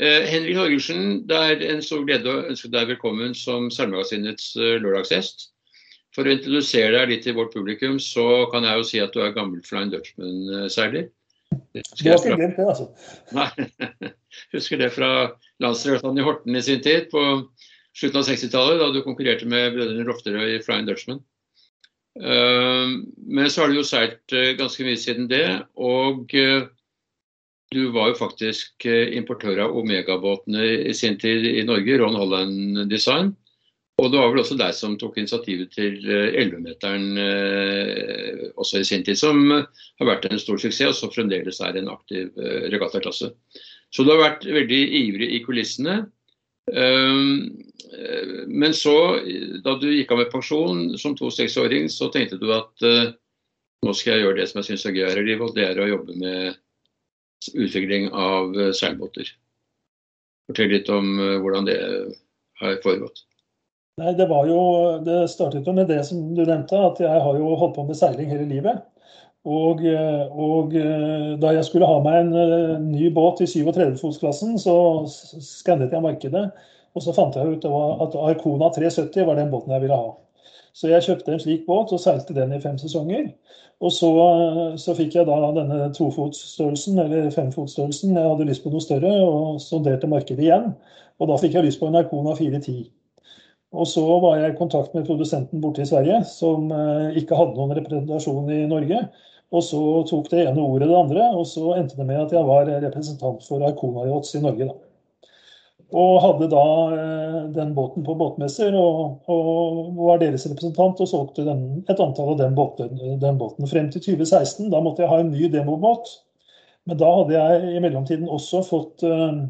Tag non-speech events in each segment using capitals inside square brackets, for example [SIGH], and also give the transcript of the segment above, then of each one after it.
Eh, Henrik Torgersen, det er en stor glede å ønske deg velkommen som Salmemagasinets eh, lørdagsgjest. For å introdusere deg litt til vårt publikum, så kan jeg jo si at du er gammel Flying Dutchman-seiler. Det har ikke glemt det, altså. Nei, [LAUGHS] husker det fra landsregattaen i Horten i sin tid, på slutten av 60-tallet, da du konkurrerte med brødrene Rofterøy i Flying Dutchman. Eh, men så har du jo seilt ganske mye siden det, og du var jo faktisk eh, importør av Omega-båtene i sin tid i Norge, Ron Holland Design. Og det var vel også deg som tok initiativet til 11-meteren eh, også i sin tid, som har vært en stor suksess, og som fremdeles er en aktiv eh, regattaklasse. Så du har vært veldig ivrig i kulissene. Um, men så, da du gikk av med pensjon som 62-åring, så tenkte du at nå skal jeg gjøre det som jeg syns er gøy her i livet, og det er å jobbe med utvikling av eh, seilbåter. Fortell litt om eh, hvordan det har foregått. Nei, Det var jo, det startet jo med det som du nevnte, at jeg har jo holdt på med seiling hele livet. Og, eh, og da jeg skulle ha meg en ny båt i 37-fotsklassen, så skannet jeg markedet. Og så fant jeg ut at Arcona 370 var den båten jeg ville ha. Så jeg kjøpte en slik båt og seilte den i fem sesonger. Og så, så fikk jeg da denne tofotsstørrelsen, eller femfotsstørrelsen. Jeg hadde lyst på noe større og sonderte markedet igjen. Og da fikk jeg lyst på en Arcona 410. Og så var jeg i kontakt med produsenten borte i Sverige, som eh, ikke hadde noen representasjon i Norge. Og så tok det ene ordet det andre, og så endte det med at jeg var representant for Arcona Yachts i Norge. da. Og hadde da eh, den båten på båtmesser og, og var deres representant og solgte den, et antall av den båten, den båten, Frem til 2016. Da måtte jeg ha en ny demobåt. Men da hadde jeg i mellomtiden også fått uh,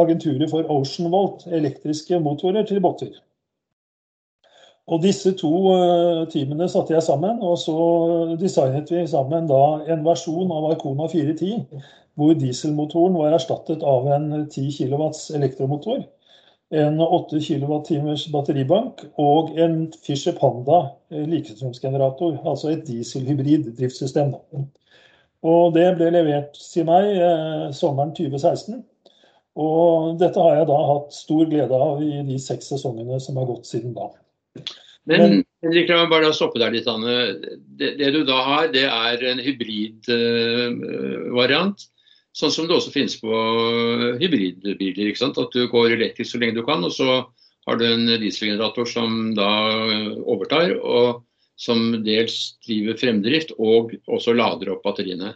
agenturet for Ocean Volt, elektriske motorer til båter. Og disse to uh, teamene satte jeg sammen, og så designet vi sammen da en versjon av Arcona 410 hvor dieselmotoren var erstattet av en 10 kW elektromotor, en 8 kWt batteribank og en Fischer Panda eh, likestrømsgenerator, altså et dieselhybrid driftssystem. Og det ble levert til meg eh, sommeren 2016. Og dette har jeg da hatt stor glede av i de seks sesongene som har gått siden da. Men, Henrik, la meg bare stoppe der litt, Anne. Det, det, du da har, det er en hybridvariant. Uh, Sånn som det også finnes på hybridbiler. ikke sant? At du går elektrisk så lenge du kan, og så har du en dieselgenerator som da overtar, og som dels driver fremdrift og også lader opp batteriene.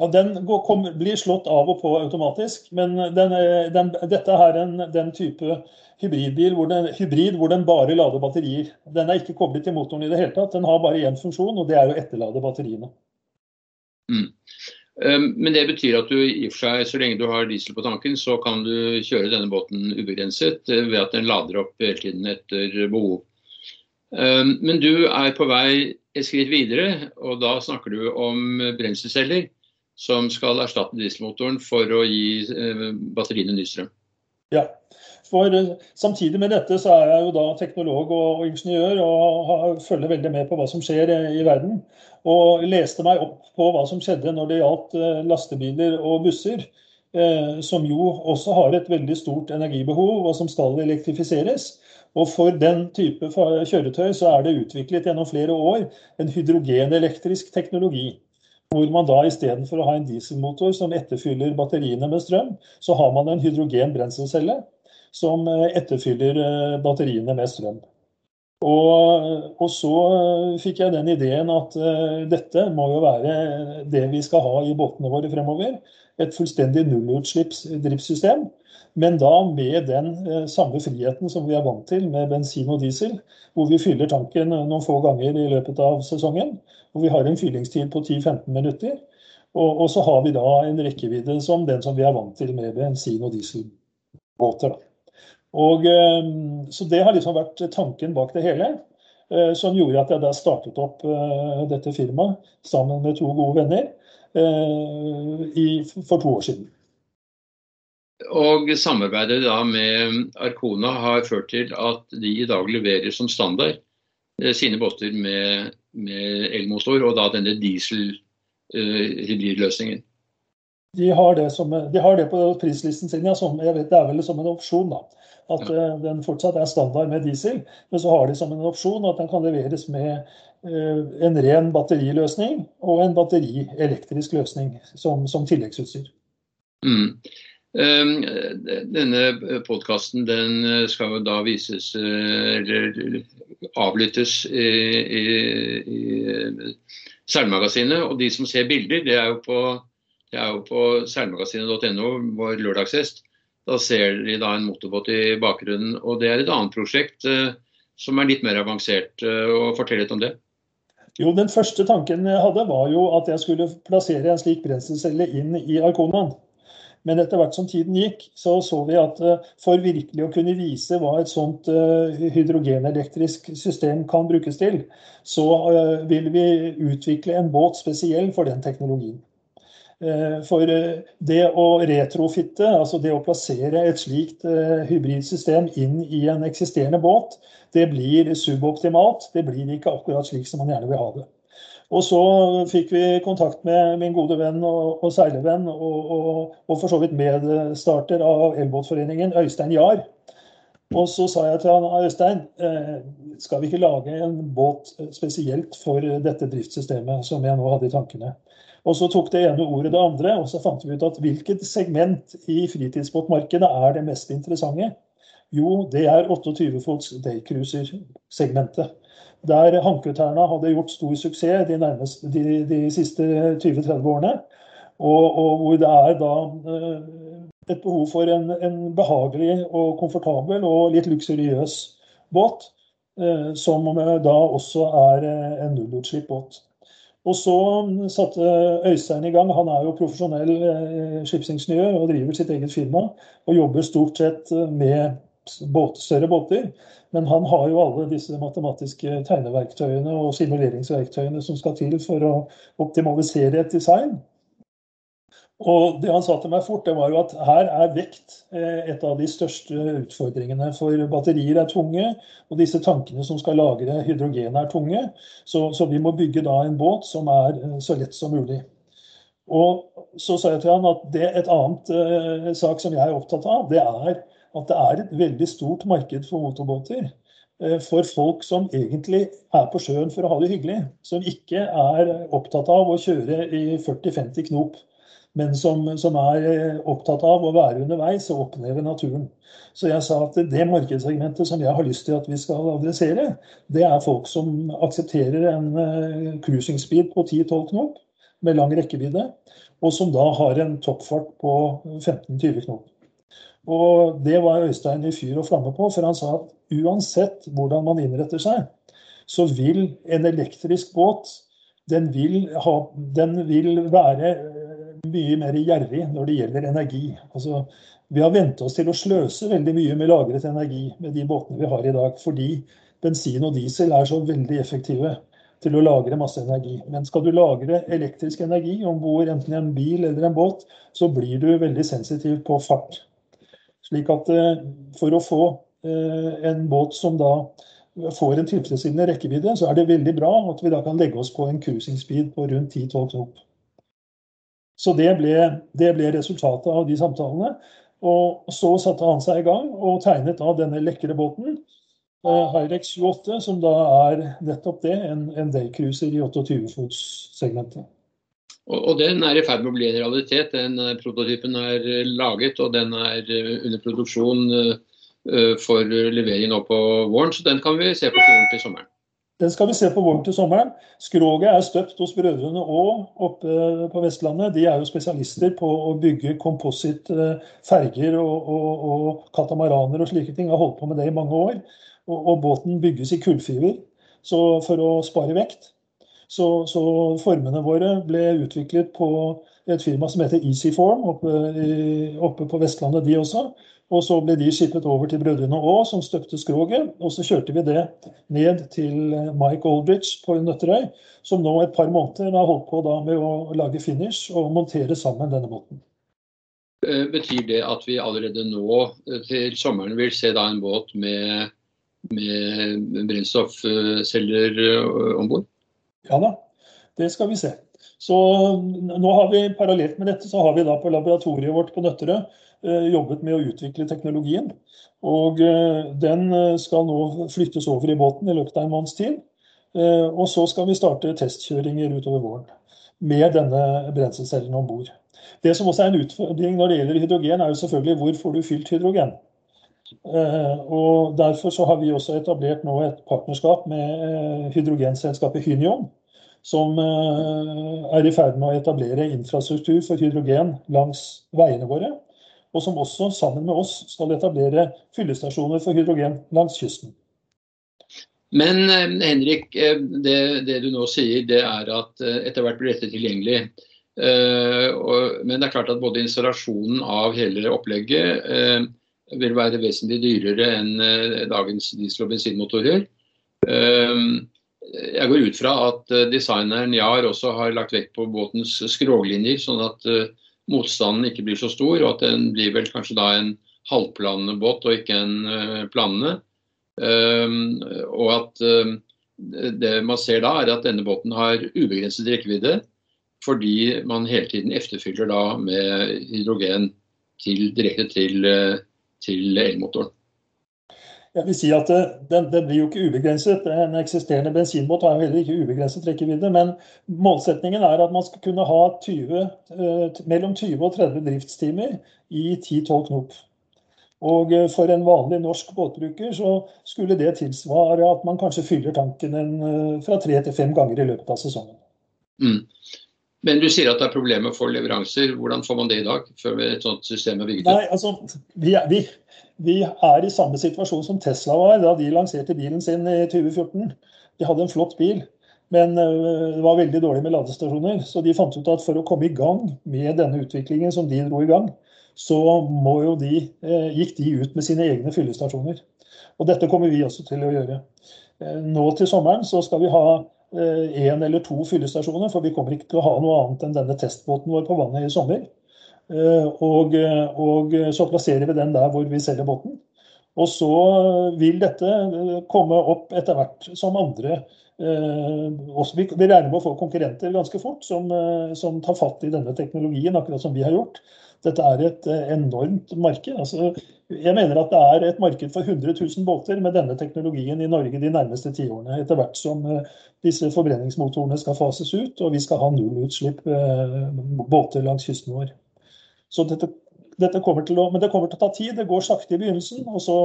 Ja, Den går, kom, blir slått av og på automatisk, men den, den, dette er en, den type hybridbil hvor den, hybrid hvor den bare lader batterier. Den er ikke koblet til motoren i det hele tatt. Den har bare én funksjon, og det er å etterlade batteriene. Mm. Ehm, men det betyr at du i og for seg, så lenge du har diesel på tanken, så kan du kjøre denne båten ubegrenset eh, ved at den lader opp hele tiden etter behov. Ehm, men du er på vei et skritt videre, og da snakker du om brenselceller som skal erstatte dieselmotoren for å gi eh, batteriene ny strøm. Ja, for eh, Samtidig med dette så er jeg jo da teknolog og, ingeniør og følger veldig med på hva som skjer i verden og leste meg opp på hva som skjedde når det gjaldt eh, lastebiler og busser, eh, som jo også har et veldig stort energibehov, og som skal elektrifiseres. Og for den type kjøretøy så er det utviklet gjennom flere år en hydrogenelektrisk teknologi. Hvor man da istedenfor å ha en dieselmotor som etterfyller batteriene med strøm, så har man en hydrogen brenselcelle som eh, etterfyller batteriene med strøm. Og, og, så fikk jeg den ideen at dette må jo være det vi skal ha i båtene våre fremover. Et fullstendig nullutslippsdriftssystem. Men da med den uh, samme friheten som vi er vant til med bensin og diesel. Hvor vi fyller tanken noen få ganger i løpet av sesongen. Hvor vi har en fyllingstid på 10-15 minutter. Og, og, så har vi da en rekkevidde som den som vi er vant til med bensin- og dieselbåter. Og, eh, så det har liksom vært tanken bak det hele. Eh, som gjorde at jeg da startet opp eh, dette firmaet sammen med to gode venner for to år siden. Og samarbeidet da med Arcona har ført til at de i dag leverer som standard sine båter med, med elmotor, og da denne diesel-hybridløsningen. De har det, som, de har det på prislisten sin. Ja, som, jeg vet Det er vel som en opsjon, da. At ja. den fortsatt er standard med diesel. Men så har de som en opsjon at den kan leveres med en ren batteriløsning og en batterielektrisk løsning som, som tilleggsutstyr. Mm. Um, denne podkasten den skal jo da vises eller avlyttes i, i, i Seilmagasinet. Og de som ser bilder, det er jo på, det er jo på seilmagasinet.no, vår lørdagsgjest. Da ser de da en motorbåt i bakgrunnen. Og det er et annet prosjekt som er litt mer avansert. og Fortell litt om det. Jo, Den første tanken jeg hadde, var jo at jeg skulle plassere en slik brenselcelle inn i Arkonaen. Men etter hvert som tiden gikk, så så vi at eh, for virkelig å kunne vise hva et sånt eh, hydrogenelektrisk system kan brukes til, så eh, vil vi utvikle en båt spesiell for den teknologien. For det å retrofitte, altså det å plassere et slikt hybridsystem inn i en eksisterende båt, det blir suboptimalt. Det blir ikke akkurat slik som man gjerne vil ha det. Og så fikk vi kontakt med min gode venn og, og seilervenn, og, og, og, for så vidt medstarter av Elbåtforeningen, Øystein Jahr. Og så sa jeg til han, Øystein, eh, skal vi ikke lage en båt spesielt for dette driftssystemet som jeg nå hadde i tankene? Og så tok det ene ordet det andre, og så fant vi ut at hvilket segment i fritidsbåtmarkedet er det mest interessante? Jo, det er 28 fots daycruiser-segmentet der Hankøterna hadde gjort stor suksess de, nærmeste, de, de siste 20-30 årene. Og, og, hvor det er da eh, et behov for en, en, behagelig og komfortabel og litt luksuriøs båt. Eh, som da også er eh, en nullutslippsbåt. Og så satte Øystein i gang. Han er jo profesjonell skipsingeniør og driver sitt eget firma. Og jobber stort sett med båt, større båter. Men han har jo alle disse matematiske tegneverktøyene og simuleringsverktøyene som skal til for å optimalisere et design. Og det han sa til meg fort, det var jo at her er vekt eh, et av de største utfordringene. For batterier er tunge, og disse tankene som skal lagre hydrogen er tunge. Så, så vi må bygge da en båt som er eh, så lett som mulig. Og så sa jeg til han at det, et annet eh, sak som jeg er opptatt av, det er at det er et veldig stort marked for motorbåter. Eh, for folk som egentlig er på sjøen for å ha det hyggelig. Som ikke er opptatt av å kjøre i 40-50 knop. Men som, som, er eh, opptatt av å være underveis og oppleve naturen. Så jeg sa at det markedssegmentet som jeg har lyst til at vi skal adressere, det er folk som aksepterer en uh, cruising speed på 10-12 knop med lang rekkevidde, og som da har en toppfart på 15-20 knop. Og det var Øystein i fyr og flamme på, for han sa at uansett hvordan man innretter seg, så vil en elektrisk båt den vil, ha, den vil være eh, mye mer gjerrig når det gjelder energi. Altså, vi har vent oss til å sløse veldig mye med lagret energi med de båtene vi har i dag, fordi bensin og diesel er så veldig effektive til å lagre masse energi. Men skal du lagre elektrisk energi om bord enten i en bil eller en båt, så blir du veldig sensitiv på fart. Slik at eh, for å få eh, en båt som da får en tilfredsstillende rekkevidde, så er det veldig bra at vi da kan legge oss på en cruising speed på rundt 10-12 knop. Så det ble, det ble, resultatet av de samtalene. Og så satte han seg i gang og tegnet av denne lekre båten. Uh, Hyrex 28, som da er nettopp det, en, en daycruiser i 28-fots-segmentet. Og, og, den er i ferd med å bli en realitet. Den uh, Prototypen er uh, laget og den er uh, under produksjon for levering nå på våren. Så den kan vi se på våren til sommeren. Den skal vi se på våren til sommeren. Skroget er støpt hos Brødrene Aa oppe på Vestlandet. De er jo spesialister på å bygge komposittferger og, og, og, katamaraner og slike ting. Har holdt på med det i mange år. Og, og båten bygges i kullfiber for å spare vekt. Så, så, formene våre ble utviklet på et firma som heter Easyform oppe, oppe på Vestlandet, de også. Og så ble de skippet over til Brødrene Aa, som støpte skroget. Og så kjørte vi det ned til Mike Aldrich på Nøtterøy, som nå et par måneder har holdt på med å lage finish og montere sammen denne båten. Eh, betyr det at vi allerede nå eh, til sommeren vil se en båt med, med brennstoffceller eh, om bord? Ja da, det skal vi se. Så nå har vi parallelt med dette så har vi da på laboratoriet vårt på Nøtterøy jobbet med å utvikle teknologien. Og den skal nå flyttes over i båten i løpet av en måneds tid. Og så skal vi starte testkjøringer utover våren med denne brenselcellen om bord. Det som også er en utfordring når det gjelder hydrogen, er jo selvfølgelig hvor får du fylt hydrogen. Og Derfor så har vi også etablert nå et partnerskap med hydrogenselskapet Hynion, som er i ferd med å etablere infrastruktur for hydrogen langs veiene våre. Og som også sammen med oss skal etablere fyllestasjoner for hydrogen langs kysten. Men Henrik, det, det, du nå sier, det er at etter hvert blir dette tilgjengelig. Men det er klart at både installasjonen av hele opplegget vil være vesentlig dyrere enn dagens diesel- og bensinmotorer. Jeg går ut fra at designeren Jahr også har lagt vekt på båtens skroglinjer, sånn at motstanden ikke blir så stor, og at den blir vel kanskje da en halvplanende båt og ikke en planende. Og at det man ser da, er at denne båten har ubegrenset rekkevidde, fordi man hele tiden efterfyller da med hydrogen til, direkte til, til elmotoren. Jeg vil si at det, den, blir jo ikke ubegrenset. En eksisterende bensinbåt har jo heller ikke ubegrenset rekkevidde. Men målsetningen er at man skal kunne ha 20, mellom 20 og 30 driftstimer i 10-12 knop. Og for en vanlig norsk båtbruker så skulle det tilsvare at man kanskje fyller tanken en, fra tre til fem ganger i løpet av sesongen. Mm. Men du sier at det er problemer for leveranser. Hvordan får man det i dag, før et sånt system er bygget Nei, altså, vi, er, vi, vi er i samme situasjon som Tesla var da de lanserte bilen sin i 2014. De hadde en flott bil, men det var veldig dårlig med ladestasjoner. Så de fant ut at for å komme i gang med denne utviklingen som de dro i gang, så de, gikk de ut med sine egne fyllestasjoner. Og dette kommer vi også til å gjøre. Nå til sommeren så skal vi ha én eller to fyllestasjoner, for vi kommer ikke til å ha noe annet enn denne testbåten vår på vannet i sommer. Og, og så plasserer vi den der hvor vi selger båten. Og så vil dette komme opp etter hvert som andre også, Vi regner med å få konkurrenter ganske fort som, som tar fatt i denne teknologien, akkurat som vi har gjort. Dette er et enormt marked. Altså, jeg mener at det er et marked for 100 000 båter med denne teknologien i Norge de nærmeste tiårene. Etter hvert som disse forbrenningsmotorene skal fases ut og vi skal ha nullutslipp båter langs kysten vår. Så dette, dette kommer til å, men det kommer til å ta tid. Det går sakte i begynnelsen. og så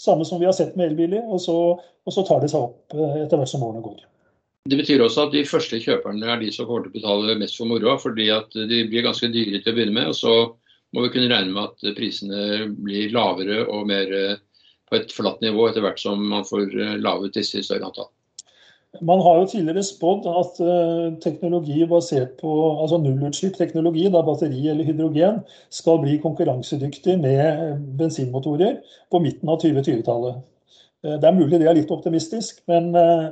Samme som vi har sett med elbiler. Og så, og så tar det seg opp etter hvert som årene går. Det betyr også at de første kjøperne er de som kommer til å betale mest for moroa, fordi at de blir ganske dyre til å begynne med. og Så må vi kunne regne med at prisene blir lavere og mer på et flatt nivå etter hvert som man får laget disse i større antall. Man har jo tidligere spådd at teknologi basert på altså nullutslippsteknologi, da batteri eller hydrogen, skal bli konkurransedyktig med bensinmotorer på midten av 2020-tallet. Det er mulig det er litt optimistisk, men,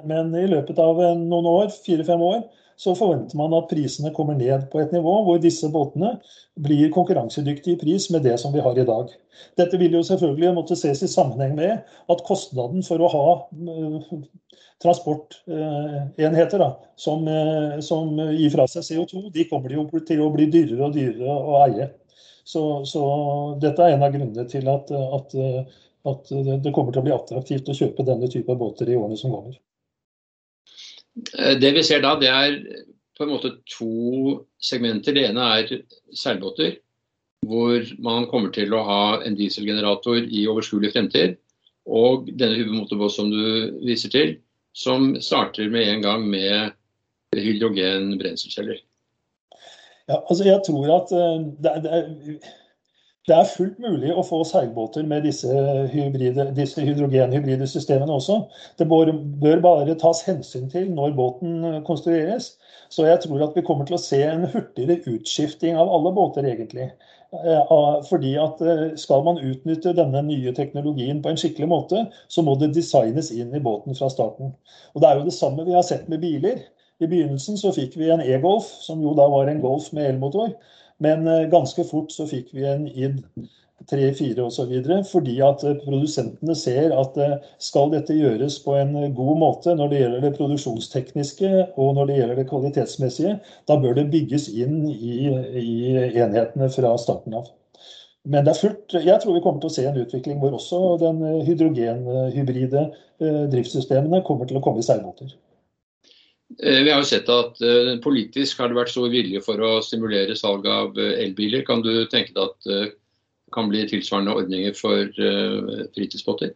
men i løpet av noen år, fire-fem år, så forventer man at prisene kommer ned på et nivå hvor disse båtene blir konkurransedyktige i pris med det som vi har i dag. Dette vil jo selvfølgelig måtte ses i sammenheng med at kostnaden for å ha transportenheter da, som, som, gir fra seg CO2, de kommer jo til å bli dyrere og dyrere å eie. Så, så dette er en av grunnene til at, at at det kommer til å bli attraktivt å kjøpe denne type båter i årene som kommer. Det vi ser da, det er på en måte to segmenter. Det ene er seilbåter, hvor man kommer til å ha en dieselgenerator i overskuelig fremtid. Og denne hubmotorbåt som du viser til, som starter med en gang med hydrogen-brenselceller. Ja, altså jeg tror at det er, det er det er fullt mulig å få seilbåter med disse, hybride, disse hydrogenhybride systemene også. Det bør, bare tas hensyn til når båten konstrueres. Så jeg tror at vi kommer til å se en hurtigere utskifting av alle båter, egentlig. Fordi at skal man utnytte denne nye teknologien på en skikkelig måte, så må det designes inn i båten fra starten. Og Det er jo det samme vi har sett med biler. I begynnelsen så fikk vi en e-Golf, som jo da var en Golf med elmotor. Men ganske fort så fikk vi en id. tre, fire osv. Fordi at produsentene ser at skal dette gjøres på en god måte når det gjelder det produksjonstekniske og når det gjelder det kvalitetsmessige, da bør det bygges inn i, i enhetene fra starten av. Men det er fullt, jeg tror vi kommer til å se en utvikling hvor også den hydrogenhybride driftssystemene kommer til å komme i seilbåter. Eh, vi har jo sett at uh, politisk har det vært stor vilje for å stimulere salg av uh, elbiler. Kan du tenke deg at det kan bli tilsvarende ordninger for fritidsbåter?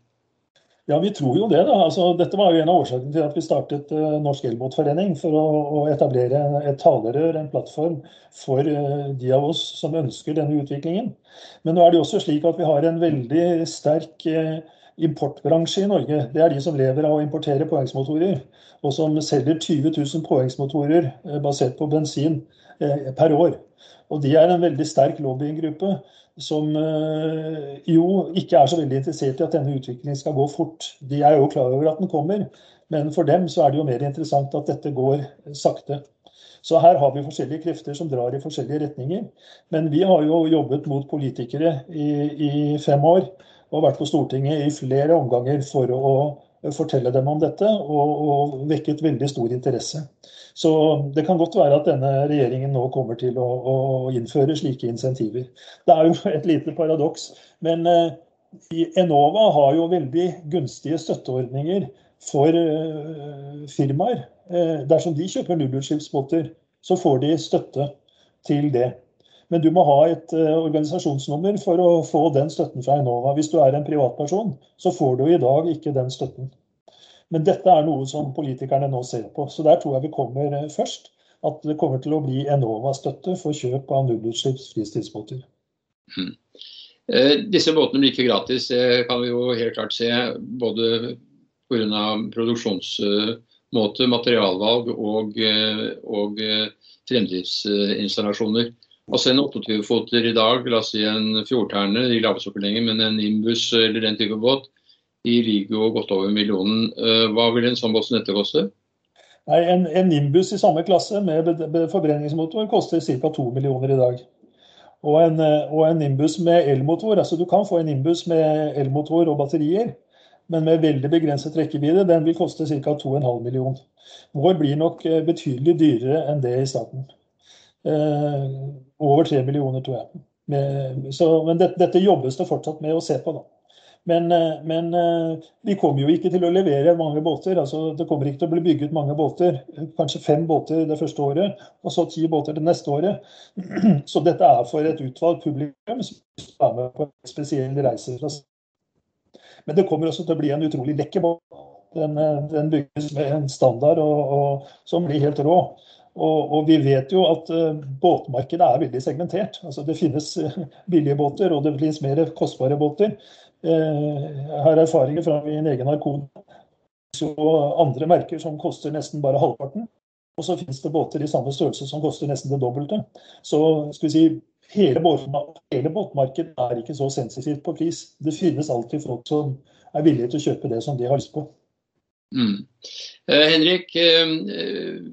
Ja, vi tror jo det. da. Altså, dette var jo en av årsakene til at vi startet Norsk Elbåtforening. For å, etablere et talerør, en plattform for de av oss som ønsker denne utviklingen. Men nå er det jo også slik at vi har en veldig sterk importbransje i Norge. Det er de som lever av å importere påhengsmotorer. Og som selger 20 000 påhengsmotorer eh, basert på bensin eh, per år. Og de er en veldig sterk lobbygruppe som eh, jo ikke er så veldig interessert i at denne utviklingen skal gå fort. De er jo klar over at den kommer, men for dem så er det jo mer interessant at dette går sakte. Så her har vi forskjellige krefter som drar i forskjellige retninger. Men vi har jo jobbet mot politikere i, i fem år og vært på Stortinget i flere omganger for å fortelle dem om dette, og, og vekket veldig stor interesse. Så det kan godt være at denne regjeringen nå kommer til å, å innføre slike insentiver. Det er jo [LAUGHS] et lite paradoks, men eh, Enova har jo veldig gunstige støtteordninger for eh, firmaer. Eh, dersom de kjøper nullutslippsbåter, så får de støtte til det. Men du må ha et uh, organisasjonsnummer for å få den støtten fra Enova. Hvis du er en privatperson, så får du i dag ikke den støtten. Men dette er noe som politikerne nå ser på. Så der tror jeg vi kommer uh, først. At det kommer til å bli Enova-støtte for kjøp av nullutslipps fritidsbåter. Mm. Eh, disse båtene blir ikke gratis, det kan vi jo helt klart se. Både pga. produksjonsmåte, materialvalg og, eh, og fremdriftsinstallasjoner. Altså En 28-foter i dag, la oss si en fjordterne, de laves opp lenger, men en Nimbus eller den type båt, de ligger jo godt over millionen. Eh, hva vil en sånn båt som dette koste? Nei, en, en, Nimbus i samme klasse med forbrenningsmotor koster ca. 2 millioner i dag. Og en, eh, og en Nimbus med elmotor, altså Du kan få en Nimbus med elmotor og batterier, men med veldig begrenset rekkevidde. Den vil koste ca. 2,5 millioner. Vår blir nok eh, betydelig dyrere enn det i starten. Eh, over tre millioner, tror jeg. Med, så, men det, dette jobbes det fortsatt med å se på. da. Men, eh, men, eh, vi kommer jo ikke til å levere mange båter. altså Det kommer ikke til å bli bygget mange båter. Kanskje fem båter det første året, og så ti båter det neste året. [CLEARS THROAT] Så dette er for et utvalgt publikum som er med på en spesiell reise. Men det kommer også til å bli en utrolig lekker båt. Den, den bygges med en standard og, og, som blir helt rå. Og, og, vi vet jo at uh, båtmarkedet er veldig segmentert. Altså, det finnes uh, billige båter, og det finnes mer kostbare båter. Uh, jeg har erfaringer fra min egen Arkoda. og andre merker som koster nesten bare halvparten. Og så finnes det båter i samme størrelse som koster nesten det dobbelte. Så skal vi si, hele, hele båtmarkedet er ikke så sensitivt på pris. Det finnes alltid folk som er villige til å kjøpe det som de har lyst på. Mm. Eh, Henrik, eh,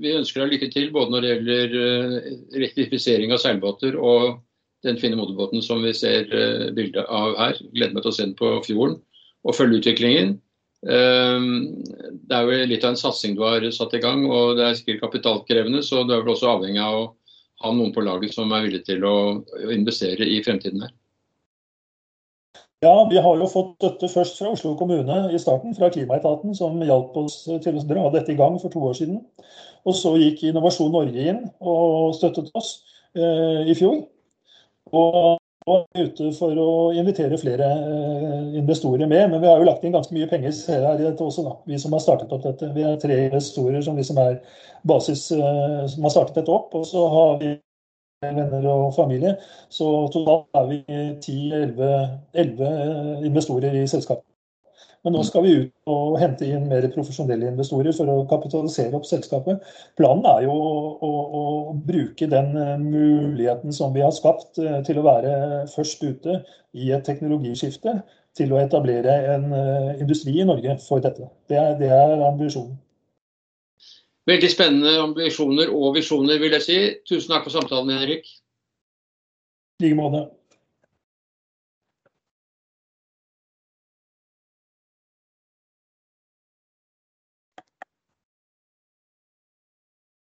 vi ønsker deg lykke til både når det gjelder eh, rektifisering av seilbåter og den fine motorbåten som vi ser bilde av her. Gleder meg til å se den på fjorden og følge utviklingen. Det er jo litt av en satsing du har satt i gang, og det er sikkert kapitalkrevende, så du er vel også avhengig av å ha noen på laget som er villig til å investere i fremtiden her. Ja, vi har jo fått støtte først fra Oslo kommune i starten, fra Klimaetaten, som hjalp oss til å dra dette i gang for to år siden. Og så gikk Innovasjon Norge inn og støttet oss eh, i fjor. Og er ute for å invitere flere eh, investorer med. Men vi har jo lagt inn ganske mye penger her i dette også, da. Vi som har startet opp dette. Vi er tre investorer som liksom er basis, eh, som har startet dette opp. Og så har vi venner og familie. Så totalt er vi 10-11 investorer i selskapet. Men nå skal vi ut og hente inn mer profesjonelle investorer for å kapitalisere opp selskapet. Planen er jo å, å, å, bruke den muligheten som vi har skapt eh, til å være først ute i et teknologiskifte, til å etablere en eh, industri i Norge for dette. Det er, det er ambisjonen. Veldig spennende ambisjoner og visjoner, vil jeg si. Tusen takk for samtalen, Henrik. I like måte.